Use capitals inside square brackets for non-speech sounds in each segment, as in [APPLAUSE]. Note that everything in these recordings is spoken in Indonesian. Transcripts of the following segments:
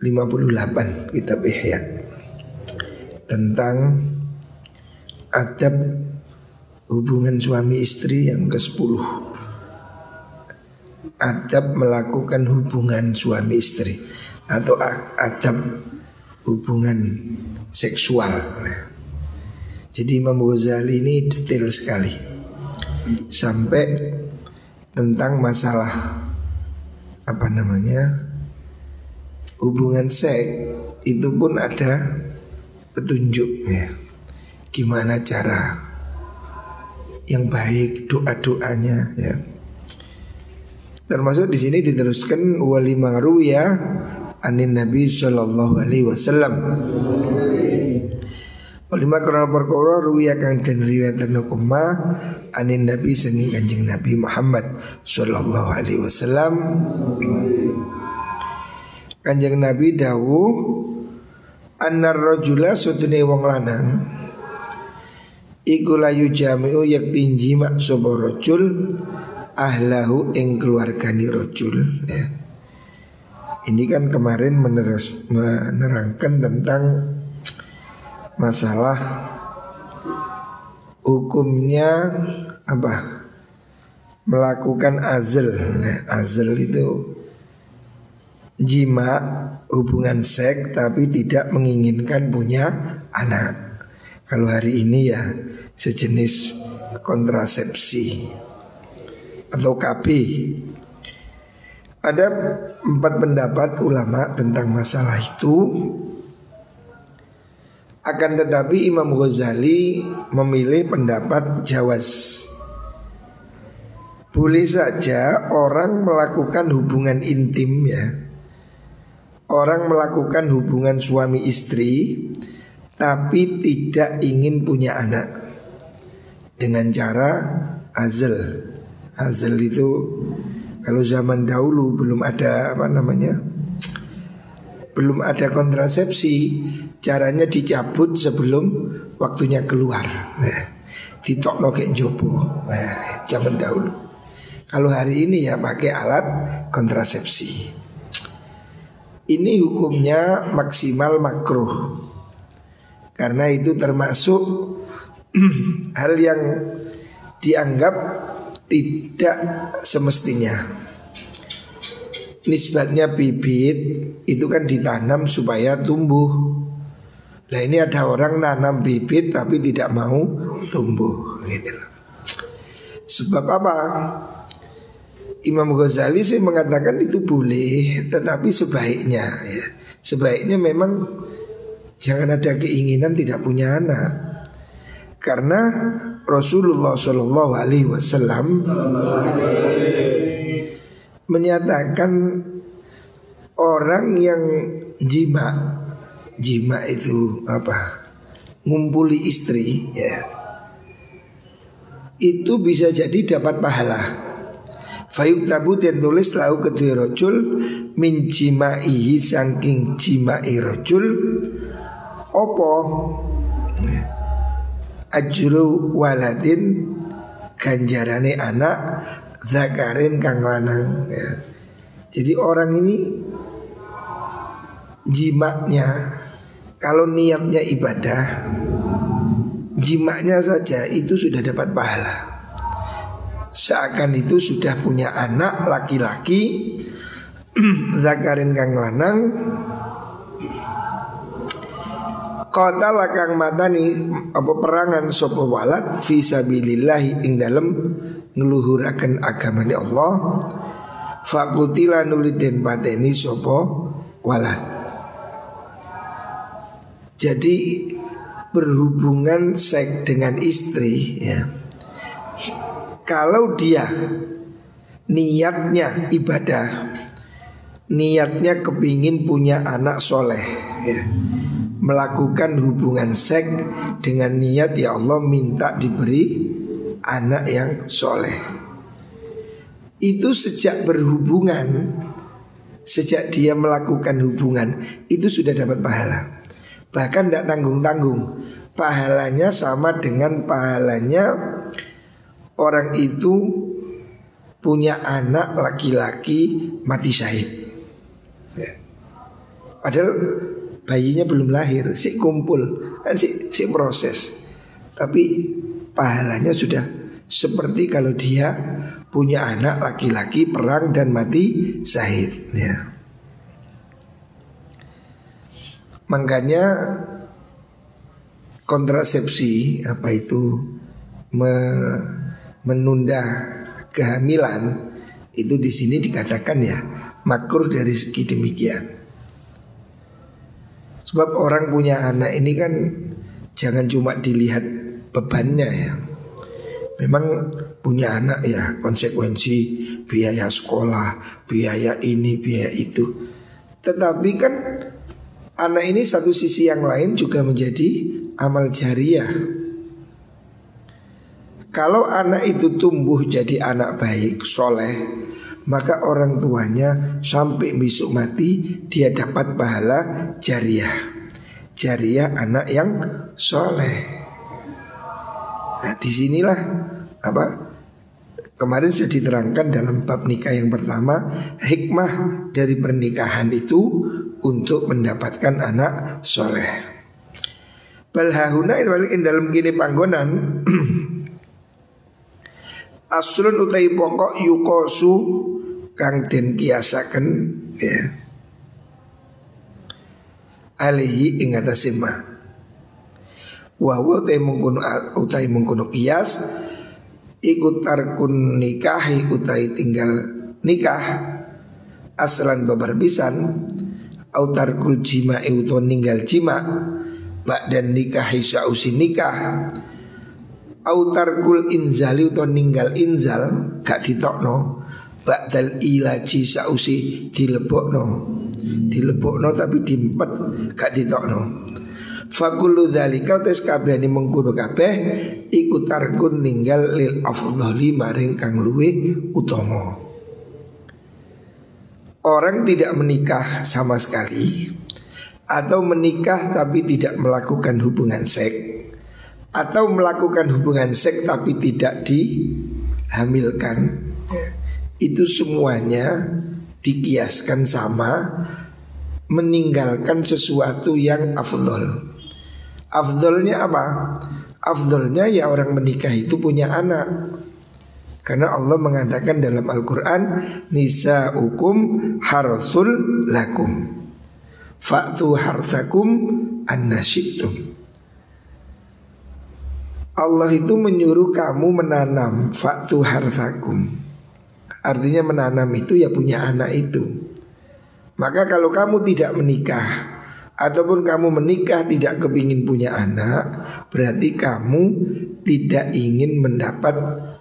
58 kitab Ihya. Tentang adab hubungan suami istri yang ke-10 adab melakukan hubungan suami istri atau adab hubungan seksual. Jadi Imam Ghazali ini detail sekali. Sampai tentang masalah apa namanya hubungan seks itu pun ada petunjuk ya. Gimana cara yang baik doa-doanya ya. Termasuk di sini diteruskan wali ya anin Nabi sallallahu alaihi wasallam. Walima karena perkara ruwiya kang den riwayatkan kuma anin Nabi sanging Kanjeng Nabi Muhammad sallallahu alaihi wasallam. Kanjeng Nabi dawu Anar rojula sutune wong lanang Iku layu jami'u yak tinji mak sobo rojul Ahlahu ing keluargani rojul ya. Ini kan kemarin meneras, menerangkan tentang Masalah Hukumnya apa? Melakukan azl. Nah, Azl itu jima hubungan seks tapi tidak menginginkan punya anak. Kalau hari ini ya sejenis kontrasepsi atau KB. Ada empat pendapat ulama tentang masalah itu. Akan tetapi Imam Ghazali memilih pendapat jawaz. Boleh saja orang melakukan hubungan intim ya Orang melakukan hubungan suami istri Tapi tidak ingin punya anak. Dengan cara azal. Azal itu Kalau zaman dahulu belum ada apa namanya Belum ada kontrasepsi Caranya dicabut sebelum waktunya keluar. Nah, Ditokno kayak jopo nah, Zaman dahulu. Kalau hari ini ya pakai alat kontrasepsi ini hukumnya maksimal makruh. Karena itu termasuk [CLEARS THROAT] hal yang dianggap tidak semestinya. Nisbatnya bibit itu kan ditanam supaya tumbuh. Nah ini ada orang nanam bibit tapi tidak mau tumbuh gitu. Sebab apa? Imam Ghazali sih mengatakan itu boleh, tetapi sebaiknya ya, sebaiknya memang jangan ada keinginan tidak punya anak, karena Rasulullah Shallallahu Alaihi Wasallam menyatakan orang yang jima, jima itu apa? Ngumpuli istri, ya, itu bisa jadi dapat pahala. Fayuk tabu dan tulis lau kedua rojul Min jimaihi sangking jimai rojul Opo Ajru waladin Ganjarane anak Zakarin kang lanang ya. Jadi orang ini Jimaknya Kalau niatnya ibadah Jimaknya saja itu sudah dapat pahala seakan itu sudah punya anak laki-laki [CLEARS THROAT] zakarin kang lanang. Kota lakang matani apa perangan sopo walad visabilillahi ing dalem ngeluhuraken agama Allah. Fakutila nuliden pateni sopo walad. Jadi berhubungan seks dengan istri ya kalau dia niatnya ibadah niatnya kepingin punya anak soleh ya. Melakukan hubungan seks dengan niat ya Allah minta diberi anak yang soleh Itu sejak berhubungan Sejak dia melakukan hubungan Itu sudah dapat pahala Bahkan tidak tanggung-tanggung Pahalanya sama dengan pahalanya Orang itu punya anak laki-laki mati syahid Ya. Padahal bayinya belum lahir, si kumpul, kan si, si proses. Tapi pahalanya sudah seperti kalau dia punya anak laki-laki perang dan mati syahid. Ya. Makanya kontrasepsi apa itu me, menunda kehamilan itu di sini dikatakan ya makruh dari segi demikian. Sebab orang punya anak ini kan jangan cuma dilihat bebannya ya. Memang punya anak ya konsekuensi biaya sekolah, biaya ini, biaya itu. Tetapi kan anak ini satu sisi yang lain juga menjadi amal jariah. Kalau anak itu tumbuh jadi anak baik, soleh, maka orang tuanya sampai besok mati dia dapat pahala jariah. Jariah anak yang soleh. Nah di sinilah apa kemarin sudah diterangkan dalam bab nikah yang pertama hikmah dari pernikahan itu untuk mendapatkan anak soleh. Balhahuna dalam gini panggonan [CLEARS THROAT] Aslun utai pokok yukosu kang den kiasaken ya. Alihi ing atase ma wa wa utai mengkono utai mengkono kias ikut tarkun nikahi utai tinggal nikah aslan babar bisan au tarkul jima uto ninggal jima bak dan nikahi sausi nikah au tarkul inzali uto ninggal inzal gak ditokno. Ba'dal ilaji sausi dilebokno. Dilebokno tapi dimpet gak ditokno. Fakulu dhalika tes kabehani mengkuno kabeh Iku tarkun ninggal lil afdhali maring kang luwe utomo Orang tidak menikah sama sekali Atau menikah tapi tidak melakukan hubungan seks Atau melakukan hubungan seks tapi tidak dihamilkan itu semuanya dikiaskan sama meninggalkan sesuatu yang afdol. Afdolnya apa? Afdolnya ya orang menikah itu punya anak. Karena Allah mengatakan dalam Al-Quran Nisa hukum harsul lakum Faktu harsakum annasyitum Allah itu menyuruh kamu menanam Faktu harsakum. Artinya menanam itu ya punya anak itu. Maka kalau kamu tidak menikah Ataupun kamu menikah tidak kepingin punya anak Berarti kamu tidak ingin mendapat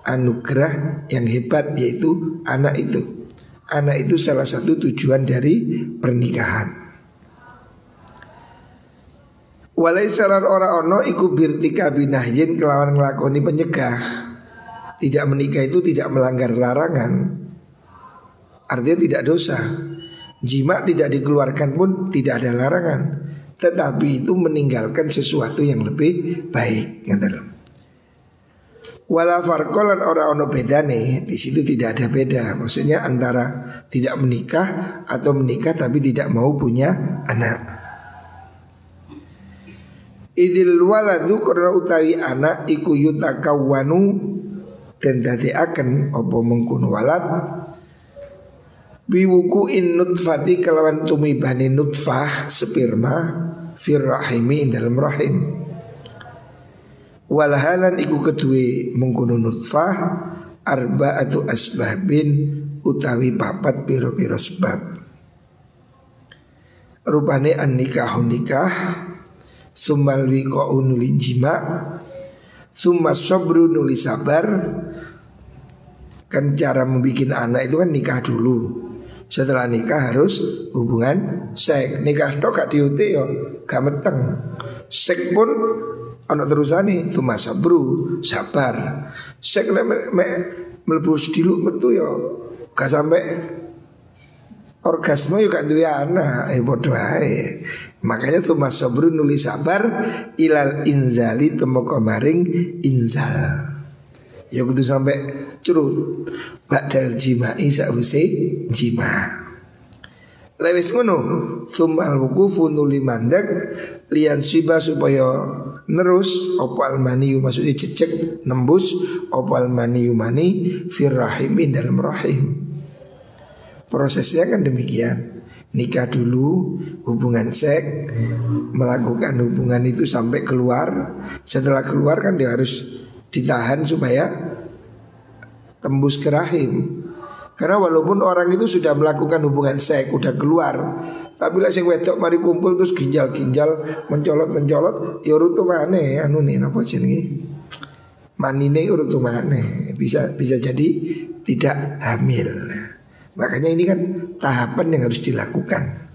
anugerah yang hebat yaitu anak itu. Anak itu salah satu tujuan dari pernikahan Walai saran ora ono iku birtika binahyin kelawan ngelakoni penyegah. Tidak menikah itu tidak melanggar larangan. Artinya tidak dosa. Jima tidak dikeluarkan pun tidak ada larangan. Tetapi itu meninggalkan sesuatu yang lebih baik. Wala farkolan orang ono bedane. Di situ tidak ada beda. Maksudnya antara tidak menikah atau menikah tapi tidak mau punya anak. Idil waladu karena utawi anak iku yutakawanu. Dan dadi akan opo mengkun walad. Biwuku in nutfati kelawan tumibani nutfah sperma fir rahimi dalam rahim. Walhalan iku kedue mengkunu nutfah arba atau asbabin utawi papat piro-piro sebab. Rupane an nikah nikah sumal wiko unulin jima Summa sobru nulis sabar Kan cara membuat anak itu kan nikah dulu Setelah nikah harus hubungan seks. Nikah tok gak diuti yo gak meteng. Seks pun anak terusane itu masa bro sabar. Seks me, me, mlebu sediluk metu yo gak sampai orgasme gak duwe anak eh bodoh ae. Makanya tuh Mas Sabru nulis sabar ilal inzali temu maring inzal. Ya kudu sampai curut. Badal jimai sause jima. Lewis ngono, sumal wukufu nuli mandek lian siba supaya nerus opal maniu maksudnya cecek nembus opal maniu mani firrahimi dalam rahim. Prosesnya kan demikian nikah dulu, hubungan seks, melakukan hubungan itu sampai keluar. Setelah keluar kan dia harus ditahan supaya tembus ke rahim. Karena walaupun orang itu sudah melakukan hubungan seks, udah keluar, tapi lah sing wedok mari kumpul terus ginjal-ginjal mencolot-mencolot, ya urut mana anu nih napa jenenge? Manine urut mana? Bisa bisa jadi tidak hamil. Makanya ini kan tahapan yang harus dilakukan.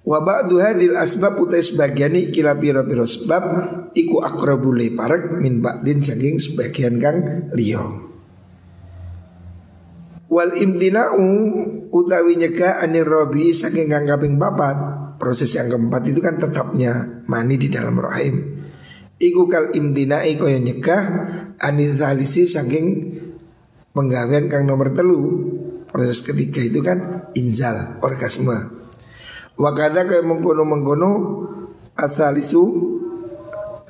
Wa ba'du asbab utai sebagian kila pira-pira sebab iku akrabul parek min ba'din saking sebagian kang liya. Wal imtina'u utawi nyegah anir robi saking kang kaping papat. Proses yang keempat itu kan tetapnya mani di dalam rahim. Iku kal imtina'i kaya nyegah anir salisi saking penggawean kang nomor telu Proses ketiga itu kan inzal, orgasme. Wakada kayak mengkono mengkono asal isu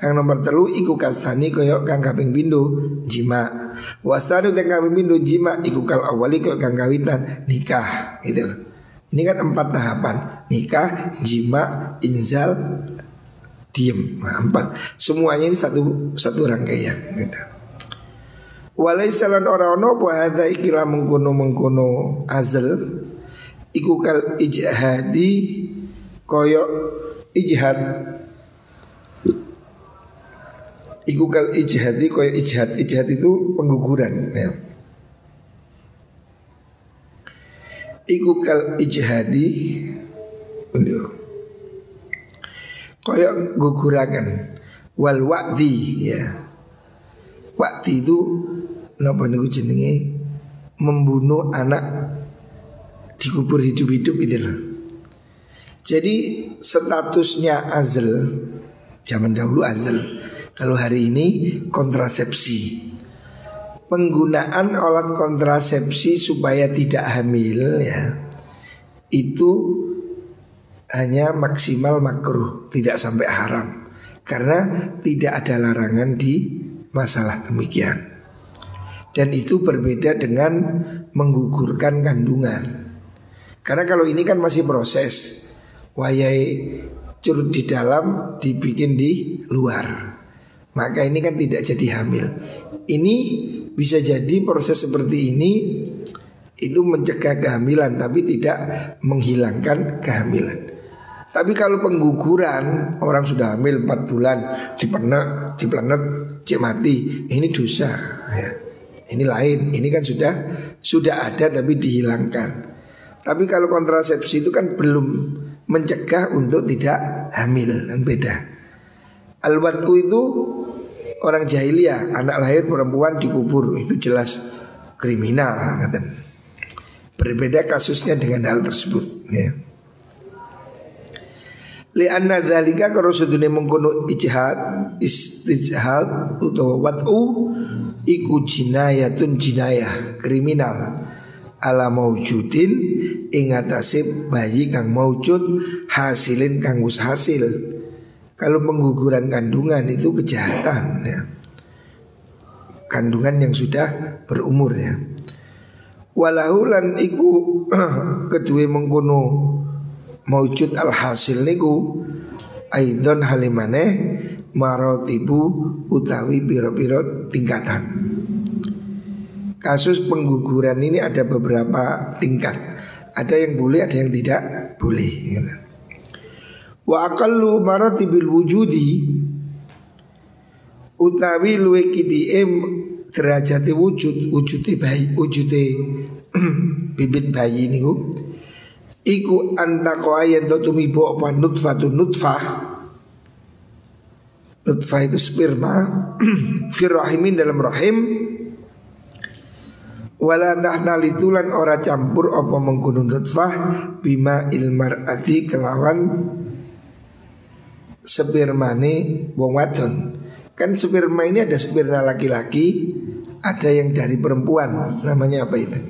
kang nomor telu iku kasani koyo kang kaping bindu jima. Wasanu kang kaping bindu jima iku kal awali koyo kang kawitan nikah gitu Ini kan empat tahapan nikah, jima, inzal, diem. Nah, empat. Semuanya ini satu satu rangkaian gitu. Walai salan ora ono apa hadza ikilah mengkono mengkono azal. Iku kal ijhadi koyo ijhad. Iku kal ijhadi koyo ijhad. Ijhad itu pengguguran ya. Iku kal ijhadi koyo gugurakan wal wa'di ya. Waktu itu Napa niku jenenge membunuh anak dikubur hidup-hidup gitu loh. Jadi statusnya azal zaman dahulu azal. Kalau hari ini kontrasepsi. Penggunaan alat kontrasepsi supaya tidak hamil ya. Itu hanya maksimal makruh, tidak sampai haram. Karena tidak ada larangan di masalah demikian. Dan itu berbeda dengan menggugurkan kandungan. Karena kalau ini kan masih proses. Wayai curut di dalam dibikin di luar. Maka ini kan tidak jadi hamil. Ini bisa jadi proses seperti ini Itu mencegah kehamilan tapi tidak menghilangkan kehamilan. Tapi kalau pengguguran orang sudah hamil 4 bulan dipenak, diplanet, cek mati, ini dosa ya. Ini lain, ini kan sudah sudah ada tapi dihilangkan. Tapi kalau kontrasepsi itu kan belum mencegah untuk tidak hamil dan beda. al itu orang jahiliyah, anak lahir perempuan dikubur itu jelas kriminal Berbeda kasusnya dengan hal tersebut ya. Lianna dzalika kalau sedune mengkono ijtihad istijhad utawa wat'u iku jinayatun jinayah kriminal ala maujudin ing atase bayi kang maujud hasilin kang hasil. Kalau pengguguran kandungan itu kejahatan ya. Kandungan yang sudah berumur ya. Walahulan iku [CLEARS THROAT] kedua mengkono maujud al hasil niku aidon halimane marotibu utawi biro-biro tingkatan. Kasus pengguguran ini ada beberapa tingkat. Ada yang boleh, ada yang tidak boleh. Wa akallu maratibil wujudi utawi luwe kidiem derajate wujud wujude baik wujude [CLEARS THROAT] bibit bayi niku iku antaqo ayen to tumibo apa nutfatun nutfah nutfah itu sperma [CLEARS THROAT] firrahimin dalam rahim. Wala nahnalitulan ora campur apa menggunung nutfah bima ilmar ati kelawan spermane wong wadon. Kan sperma ini ada sperma laki-laki ada yang dari perempuan namanya apa itu?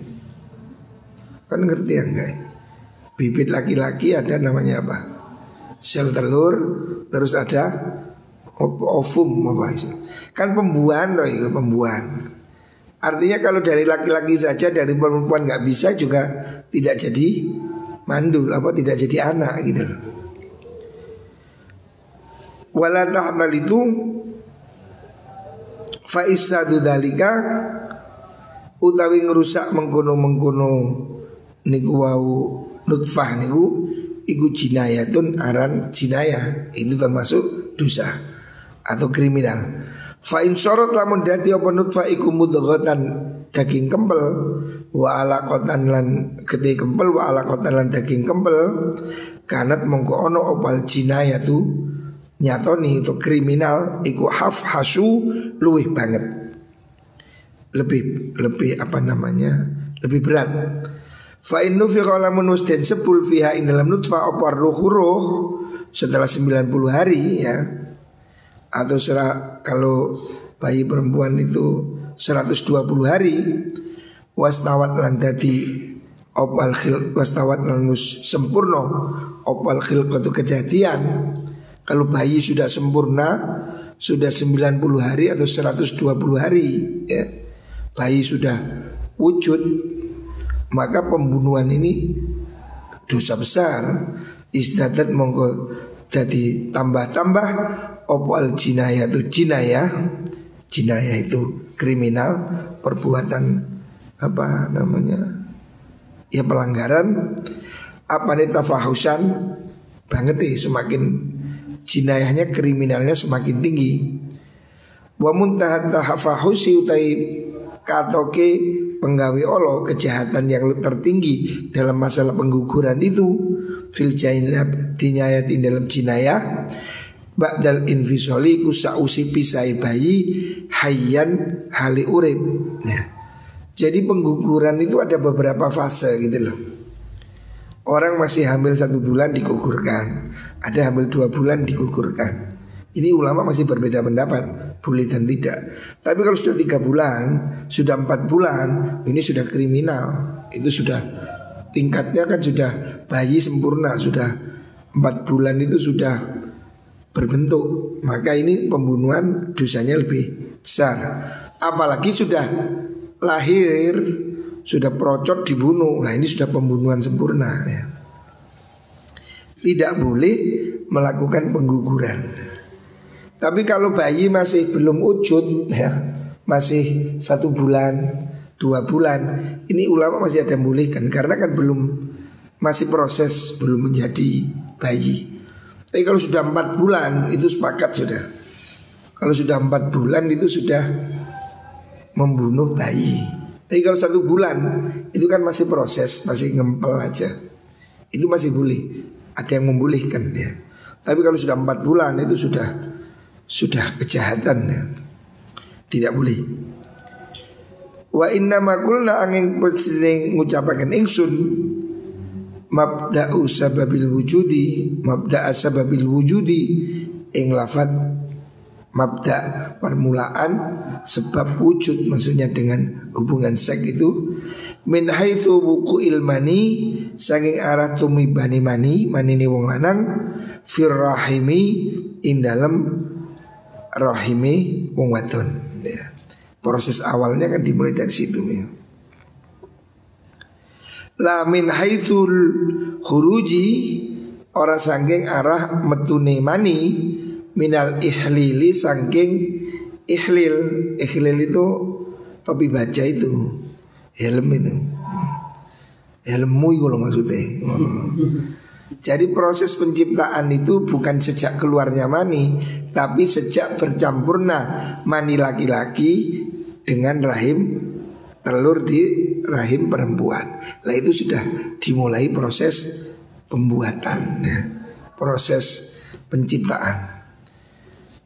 Kan ngerti ya enggak? Bibit laki-laki ada namanya apa? Sel telur terus ada ovum apa itu? Kan pembuahan loh itu pembuahan. Artinya kalau dari laki-laki saja dari perempuan nggak bisa juga tidak jadi mandul apa tidak jadi anak gitu. Wala tahmal itu fa isadu dalika utawi ngerusak mengkono-mengkono niku wau nutfah niku iku jinayatun aran jinayah. Itu termasuk dosa atau kriminal. Fa in sorot lamun dadi apa nutfah iku mudghatan daging kempel wa alaqatan lan gede kempel wa alaqatan lan daging kempel kanat mongko ono opal jinaya tu nyatoni itu kriminal iku haf hasu luwih banget. Lebih lebih apa namanya? Lebih berat. Fa in nufiqa lamun den sepul fiha in dalam nutfah apa ruh setelah 90 hari ya atau serah kalau bayi perempuan itu 120 hari wastawat lan dadi opal khil wastawat lanus sempurna opal khil itu kejadian. Kalau bayi sudah sempurna sudah 90 hari atau 120 hari ya bayi sudah wujud maka pembunuhan ini dosa besar. Istadat monggo jadi tambah-tambah opo al jinayah itu jinayah jinayah itu kriminal perbuatan apa namanya ya pelanggaran apa nih tafahusan? Banget nih semakin jinayahnya kriminalnya semakin tinggi. Wa muntahat tafahusi utai katoke penggawe Allah kejahatan yang tertinggi dalam masalah pengguguran itu. Fil jainab dinyayatin dalam jinayah. Ba'dal infisoli kusausi pisai bayi Hayyan hali urib ya. Jadi pengguguran itu ada beberapa fase gitu loh. Orang masih hamil satu bulan digugurkan Ada hamil dua bulan digugurkan. Ini ulama masih berbeda pendapat Boleh dan tidak. Tapi kalau sudah tiga bulan Sudah empat bulan Ini sudah kriminal. Itu sudah Tingkatnya kan sudah bayi sempurna Sudah empat bulan itu sudah berbentuk. Maka ini pembunuhan dosanya lebih besar. Apalagi sudah lahir sudah procot dibunuh. Nah ini sudah pembunuhan sempurna ya. tidak boleh melakukan pengguguran tapi kalau bayi masih belum wujud ya masih satu bulan dua bulan ini ulama masih ada membolehkan karena kan belum masih proses belum menjadi bayi tapi kalau sudah empat bulan itu sepakat sudah. Kalau sudah empat bulan itu sudah membunuh bayi. Tapi kalau satu bulan itu kan masih proses, masih ngempel aja. Itu masih boleh. Ada yang membolehkan ya. Tapi kalau sudah empat bulan itu sudah sudah kejahatan ya. Tidak boleh. Wa inna makulna angin pesing ngucapakan ingsun mabda'u sababil wujudi mabda'a sababil wujudi ing lafad mabda permulaan sebab wujud maksudnya dengan hubungan seks itu min haitsu buku ilmani saking arah tumi bani mani manini wong lanang fir rahimi ing dalam rahimi wong wadon ya. proses awalnya kan dimulai dari situ ya. La min haitsul khuruji ora sangking arah metune mani minal ihlili sangking ihlil. Ihlil itu topi baja itu helm itu. Helmmu itu loh maksudnya [LAUGHS] jadi proses penciptaan itu bukan sejak keluarnya mani tapi sejak bercampurna mani laki-laki dengan rahim telur di rahim perempuan. Nah itu sudah dimulai proses pembuatan, ya. proses penciptaan.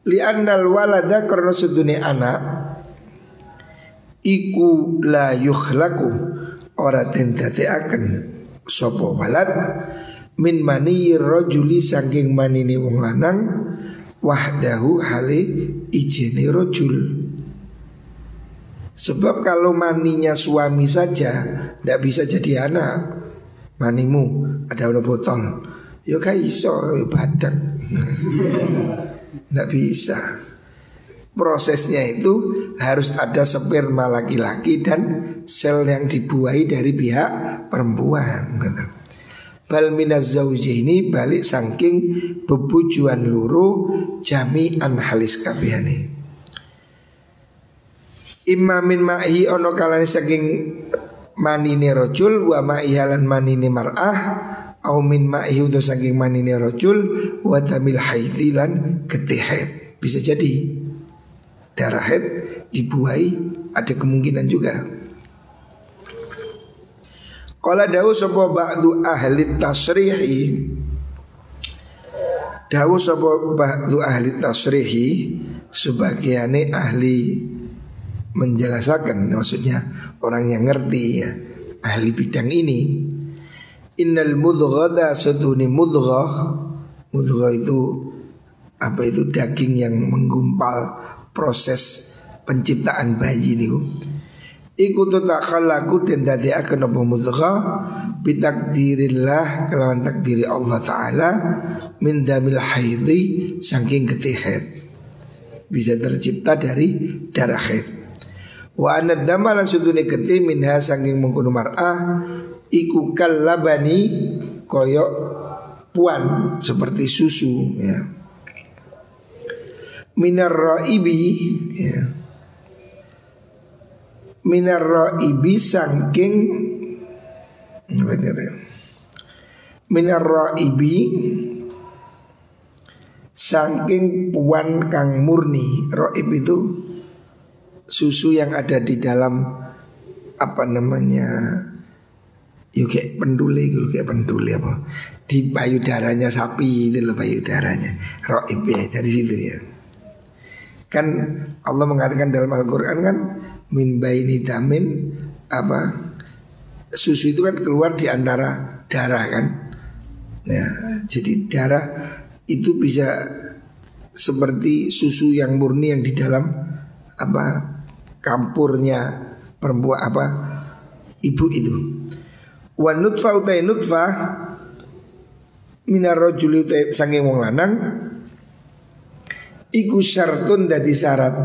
Li'annal walada karena sedunia anak iku la yukhlaku ora den akan sopo walad min mani rojuli saking manini wong lanang wahdahu hale ijene rojul. Sebab kalau maninya suami saja Tidak bisa jadi anak. Manimu ada udah botol. Ya iso badak. [LAUGHS] Tidak bisa. Prosesnya itu harus ada sperma laki-laki dan sel yang dibuahi dari pihak perempuan Bal minaz ini balik saking bebujuan luru jami'an halis kabehane. Imma min ma'i ono kalane saking manine rojul wa ma'i halan manine mar'ah au min ma'i udo saking manine rojul wa tamil haithilan ketihet bisa jadi darah haid dibuai ada kemungkinan juga Kala dawu sapa ba'du ahli tasrihi? Dawu sapa ba'du ahli tasrihi Sebagiannya ahli menjelaskan maksudnya orang yang ngerti ya ahli bidang ini. Innal mudghada suduni mudghah. Mudghah itu apa itu? Daging yang menggumpal proses penciptaan bayi ini Iku takhalaku dan dadi akan apa mudghah bitakdirillah kelawan takdiri Allah taala min damil haidhi saking getih bisa tercipta dari darah haid Wa anad dama lan sudune geti minha saking mengkono mar'ah iku kalabani koyok puan seperti susu ya. Minar raibi ya. Minar raibi saking ya? Minar raibi saking puan kang murni. Raib itu susu yang ada di dalam apa namanya yuk kayak penduli gitu kayak penduli apa. Di payudaranya sapi itu loh payudaranya. Roib ya dari situ ya. Kan Allah mengatakan dalam Al-Quran kan min baini damin apa susu itu kan keluar di antara darah kan ya jadi darah itu bisa seperti susu yang murni yang di dalam apa kampurnya perempuan apa ibu itu. Wa nutfa utai nutfa minar rajuli utai sange wong lanang iku syartun dadi syarat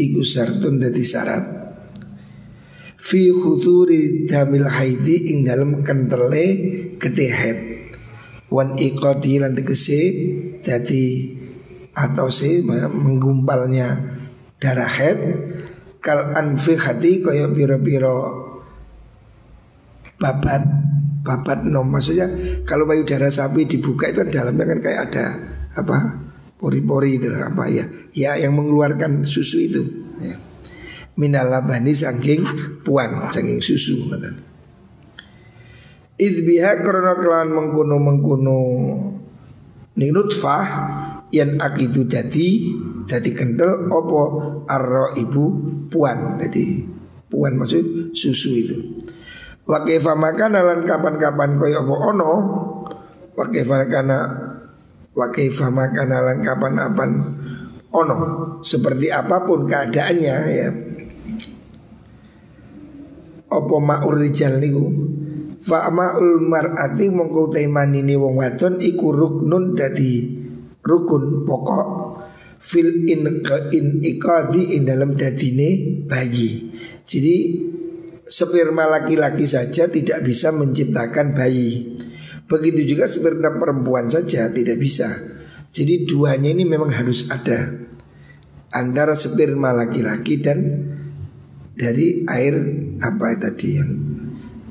iku syartun dadi syarat fi khuturi damil haidi ing dalam kentele ketehet wan iqadi lan tegese dadi atau si menggumpalnya darah head kal anfi hati kaya biro-biro babat babat nom. Maksudnya kalau payudara sapi dibuka itu dalamnya kan kayak ada apa? Pori-pori itu apa ya? Ya yang mengeluarkan susu itu. Ya. Minalabani saking puan saking susu betul. Idbiha karena kelawan mengkuno mengkuno ninutfah yang akidu dadi dadi kental opo arro ibu puan jadi puan maksud susu itu. Wakifa makan dalam kapan-kapan koyo opo ono Wakifa kana Wakifa makan dalam kapan-kapan ono. Seperti apa pun keadaannya ya Opo ma'ur rijal niku Fa'ma'ul mar'ati mongko ini wong wadon iku ruknun dadi rukun pokok fil in in ikadi in dalam dadine bayi. Jadi sperma laki-laki saja tidak bisa menciptakan bayi. Begitu juga sperma perempuan saja tidak bisa. Jadi duanya ini memang harus ada antara sperma laki-laki dan dari air apa tadi yang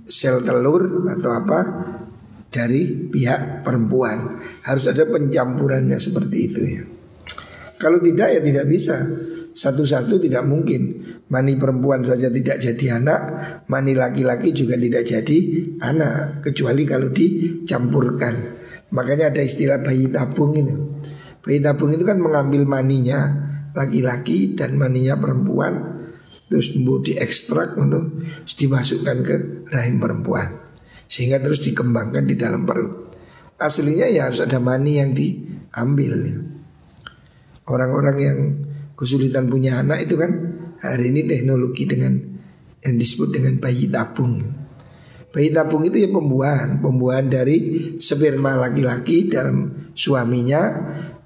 sel telur atau apa dari pihak perempuan. Harus ada pencampurannya seperti itu ya. Kalau tidak ya tidak bisa. satu-satu tidak mungkin. Mani perempuan saja tidak jadi anak, mani laki-laki juga tidak jadi anak kecuali kalau dicampurkan. Makanya ada istilah bayi tabung itu. Bayi tabung itu kan mengambil maninya laki-laki dan maninya perempuan terus mau diekstrak terus dimasukkan ke rahim perempuan sehingga terus dikembangkan di dalam perut. Aslinya ya harus ada mani yang diambil. Orang-orang yang kesulitan punya anak itu kan hari ini teknologi dengan yang disebut dengan bayi tabung. Bayi tabung itu ya pembuahan, pembuahan dari sperma laki-laki dalam suaminya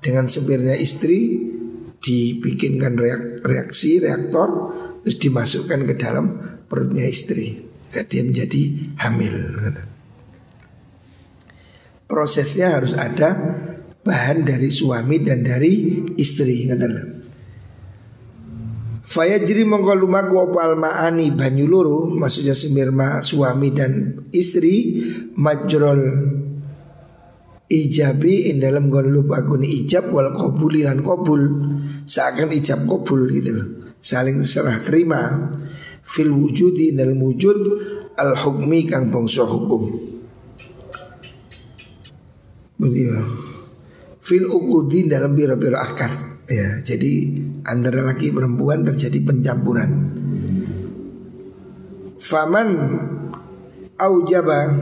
dengan sperma istri dibikinkan reaksi reaktor terus dimasukkan ke dalam perutnya istri. Dia menjadi hamil. Prosesnya harus ada bahan dari suami dan dari istri Faya jiri lumaku opal ma'ani banyu luru Maksudnya semirma suami dan istri Majrol ijabi in dalam gon ijab wal kobuli lan kobul Seakan ijab kobul gitu loh Saling serah terima Fil wujudi dalam wujud Al hukmi kang bongso hukum. Begitu fil ukudi dalam biro-biro akad. Ya jadi antara laki perempuan terjadi pencampuran. Faman aujaba.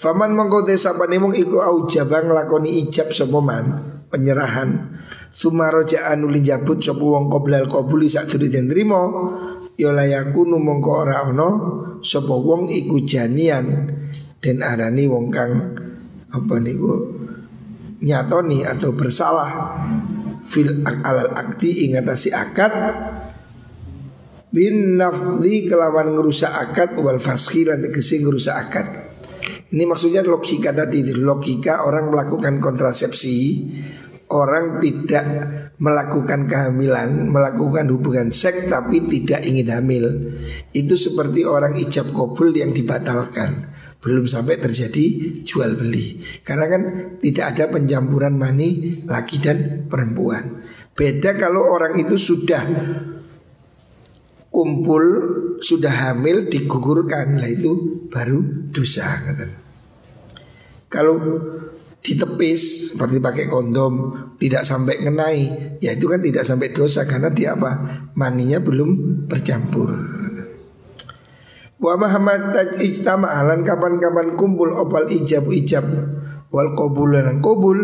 Faman mengkote sapa nemung iku aujaba nglakoni ijab sapa man? Penyerahan sumaroja anu jabut sapa wong qoblal qabuli sak den trimo ya layakunu mongko ora ana sapa wong iku janian. Den arani wong kang apa niku nyatoni atau bersalah. Fil alal akti ingatasi akad. Bin nafli kelawan ngerusak akad wal faski lan tegese ngerusak akad. Ini maksudnya logika tadi logika orang melakukan kontrasepsi orang tidak melakukan kehamilan, melakukan hubungan seks tapi tidak ingin hamil. Itu seperti orang ijab kabul yang dibatalkan belum sampai terjadi jual beli. Karena kan tidak ada pencampuran mani laki dan perempuan. Beda kalau orang itu sudah kumpul, sudah hamil digugurkan, lah itu baru dosa. Kalau ditepis seperti pakai kondom tidak sampai ngenai. Ya itu kan tidak sampai dosa karena dia apa? Maninya belum bercampur. Wa mahamat taj ijtama alan kapan-kapan kumpul opal ijab ijab wal qabul. Lan qabul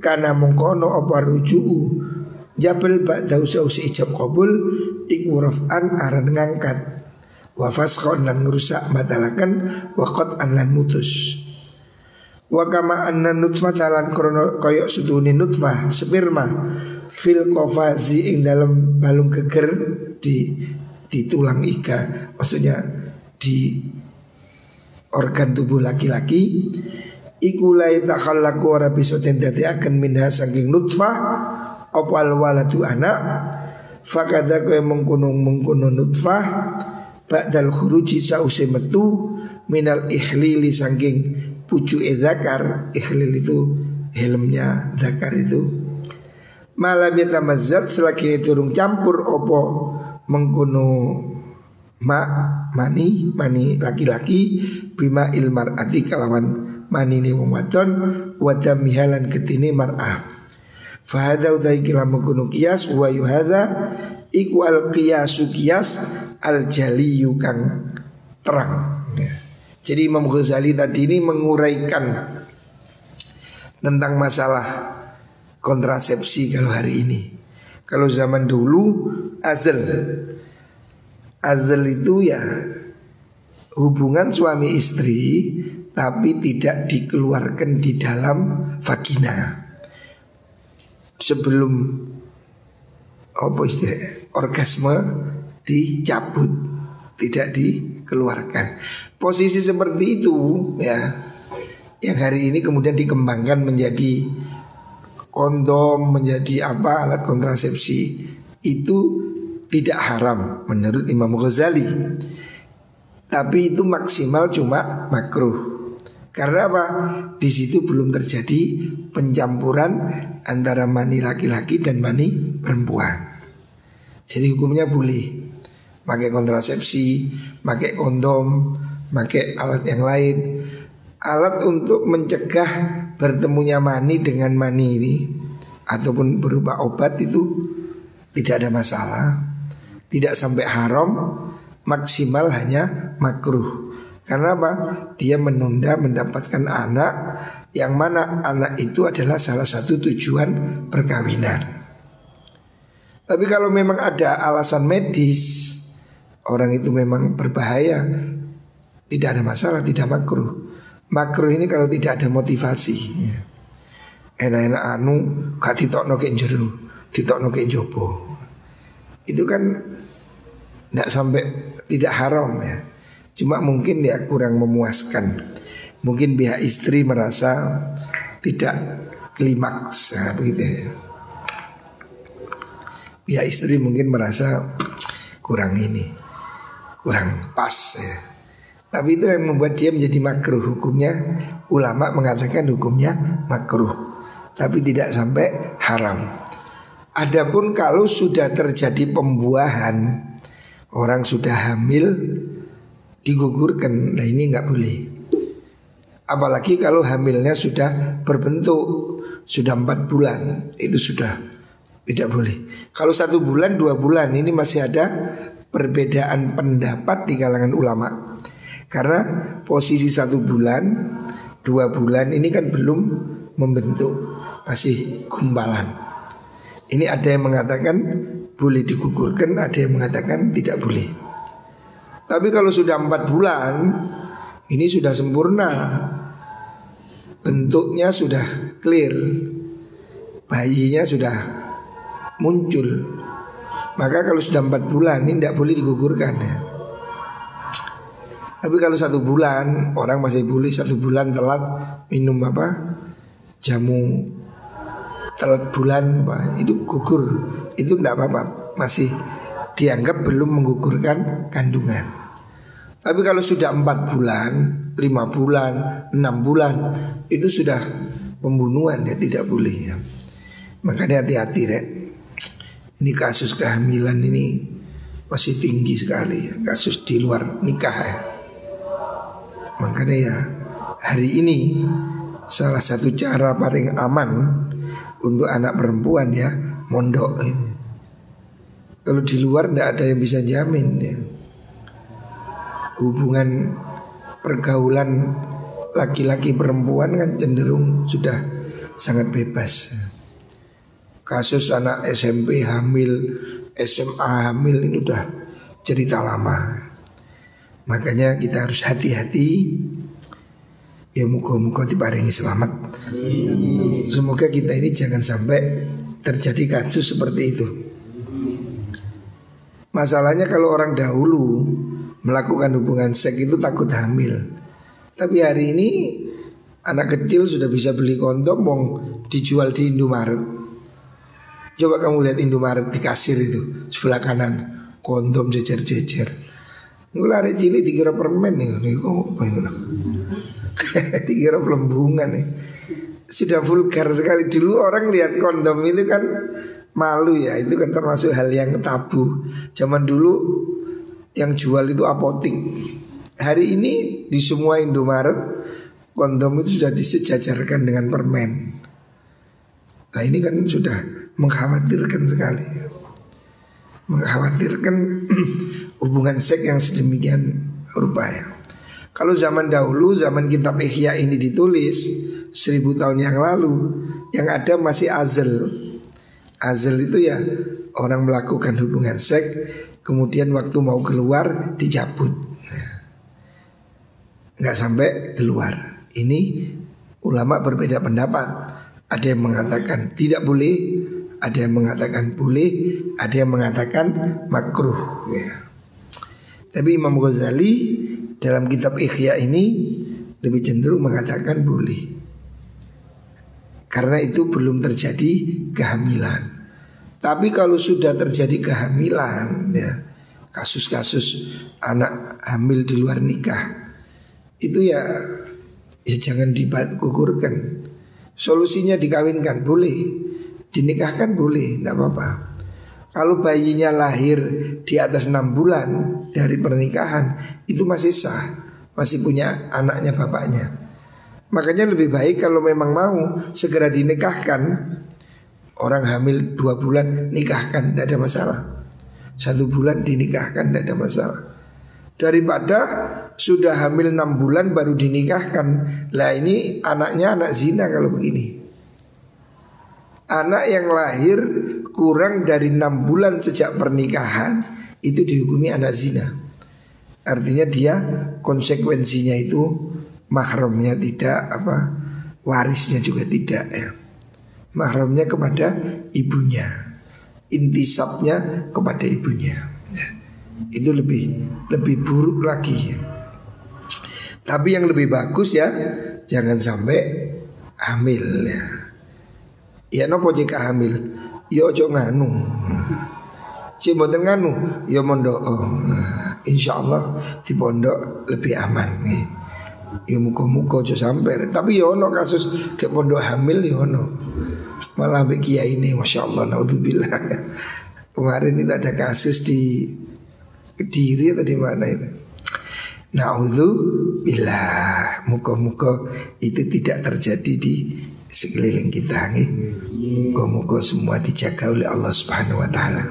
kana mengkono apa ruju'u jabal ba'da usi ijab qabul iku raf'an aran ngangkat. Wa faskhon lan ngrusak wa qad lan mutus wa kama anna nutfah talan krono koyok suduni nutfah sperma fil kofazi ing dalam balung geger di di tulang ika maksudnya di organ tubuh laki-laki iku la yatakhallaku ora bisa akan minha saking nutfah opal waladu anak fakadha kowe mengkono mengkono nutfah ba'dal khuruji sause metu minal ikhlili saking pucu zakar ikhlil itu helmnya zakar itu malam yatamazzat selagi turung campur opo mengkono ma mani mani laki-laki bima ilmar ati kalawan mani ni wong wadon wajah mihalan ketini mar'ah fahada udai kila mengkuno kias wa yuhada iku al kiasu kias al jaliyu kang terang ya. Jadi Imam Ghazali tadi ini menguraikan tentang masalah kontrasepsi kalau hari ini kalau zaman dulu azal Azal itu ya hubungan suami istri tapi tidak dikeluarkan di dalam vagina. Sebelum apa istilah orgasme dicabut, tidak dikeluarkan. Posisi seperti itu ya yang hari ini kemudian dikembangkan menjadi kondom, menjadi apa alat kontrasepsi itu tidak haram menurut Imam Ghazali. Tapi itu maksimal cuma makruh. Karena apa? Di situ belum terjadi pencampuran antara mani laki-laki dan mani perempuan. Jadi hukumnya boleh pakai kontrasepsi, pakai kondom, pakai alat yang lain. Alat untuk mencegah bertemunya mani dengan mani ini ataupun berupa obat itu tidak ada masalah. Tidak sampai haram, maksimal hanya makruh. Karena apa? Dia menunda mendapatkan anak yang mana anak itu adalah salah satu tujuan perkawinan. Tapi kalau memang ada alasan medis, orang itu memang berbahaya, tidak ada masalah, tidak makruh. Makruh ini kalau tidak ada motivasi. Enak-enak anu gak ditokno ke jero, ditokno ke jopo. Itu kan tidak sampai tidak haram ya. Cuma mungkin ya kurang memuaskan. Mungkin pihak istri merasa tidak klimaks nah, begitu ya. Pihak istri mungkin merasa kurang ini, kurang pas ya. Tapi itu yang membuat dia menjadi makruh hukumnya. Ulama mengatakan hukumnya makruh, tapi tidak sampai haram. Adapun kalau sudah terjadi pembuahan, orang sudah hamil digugurkan. Nah ini nggak boleh. Apalagi kalau hamilnya sudah berbentuk sudah empat bulan itu sudah tidak boleh. Kalau satu bulan dua bulan ini masih ada perbedaan pendapat di kalangan ulama. Karena posisi satu bulan dua bulan ini kan belum membentuk masih gumbalan. Ini ada yang mengatakan boleh digugurkan, ada yang mengatakan tidak boleh. Tapi kalau sudah empat bulan Ini sudah sempurna Bentuknya sudah clear Bayinya sudah muncul Maka kalau sudah empat bulan ini tidak boleh digugurkan ya. Tapi kalau satu bulan Orang masih boleh satu bulan telat Minum apa Jamu Telat bulan apa, Itu gugur Itu tidak apa-apa Masih dianggap belum menggugurkan kandungan. Tapi kalau sudah empat bulan, lima bulan, enam bulan, itu sudah pembunuhan ya tidak boleh ya. Makanya hati-hati rek. Ini kasus kehamilan ini masih tinggi sekali ya, kasus di luar nikah ya. Makanya ya hari ini salah satu cara paling aman untuk anak perempuan ya mondok ini. Kalau di luar tidak ada yang bisa jamin ya. Hubungan pergaulan laki-laki perempuan kan cenderung sudah sangat bebas. Kasus anak SMP hamil, SMA hamil ini udah cerita lama. Makanya kita harus hati-hati. Ya muka-muka diparingi selamat. Semoga kita ini jangan sampai terjadi kasus seperti itu. Masalahnya kalau orang dahulu melakukan hubungan seks itu takut hamil. Tapi hari ini anak kecil sudah bisa beli kondom mau dijual di Indomaret. Coba kamu lihat Indomaret di kasir itu sebelah kanan kondom jejer-jejer. Nggak cilik dikira permen nih, kok apa itu? [LAUGHS] dikira pelembungan nih. Sudah vulgar sekali. Dulu orang lihat kondom itu kan malu ya. Itu kan termasuk hal yang tabu. Zaman dulu yang jual itu apotik. Hari ini di semua Indomaret kondom itu sudah disejajarkan dengan permen. Nah ini kan sudah mengkhawatirkan sekali. Mengkhawatirkan [CLEARS THROAT] hubungan seks yang sedemikian rupa ya kalau zaman dahulu zaman kitab Ihya ini ditulis seribu tahun yang lalu yang ada masih azal Azal itu ya orang melakukan hubungan seks kemudian waktu mau keluar dicabut. Nggak sampai keluar. Ini ulama berbeda pendapat. Ada yang mengatakan tidak boleh, ada yang mengatakan boleh, ada yang mengatakan makruh. Ya. Tapi Imam Ghazali dalam kitab Ikhya ini lebih cenderung mengatakan boleh. Karena itu belum terjadi kehamilan. Tapi kalau sudah terjadi kehamilan ya kasus-kasus anak hamil di luar nikah itu ya ya jangan dikukurkan. Solusinya dikawinkan boleh, dinikahkan boleh, tidak apa-apa. Kalau bayinya lahir di atas enam bulan dari pernikahan itu masih sah, masih punya anaknya bapaknya. Makanya lebih baik kalau memang mau segera dinikahkan. Orang hamil dua bulan nikahkan, tidak ada masalah. Satu bulan dinikahkan, tidak ada masalah. Daripada sudah hamil enam bulan baru dinikahkan Lah ini anaknya anak zina kalau begini Anak yang lahir kurang dari enam bulan sejak pernikahan Itu dihukumi anak zina Artinya dia konsekuensinya itu mahramnya tidak apa warisnya juga tidak ya mahramnya kepada ibunya intisabnya kepada ibunya ya itu lebih lebih buruk lagi. Tapi yang lebih bagus ya jangan sampai hamil ya. Ya nopo jika hamil, ya ojo nganu. Cik mboten nganu, ya mondok. Oh, insya Allah di pondok lebih aman nih. Ya muka-muka aja sampai Tapi ya ono kasus ke pondok hamil ya ono Malah ambek kiai ini Masya Allah Naudzubillah [LAUGHS] Kemarin itu ada kasus di Kediri atau di mana itu? Naudzu bila muka-muka itu tidak terjadi di sekeliling kita nih. Muka-muka semua dijaga oleh Allah Subhanahu wa taala.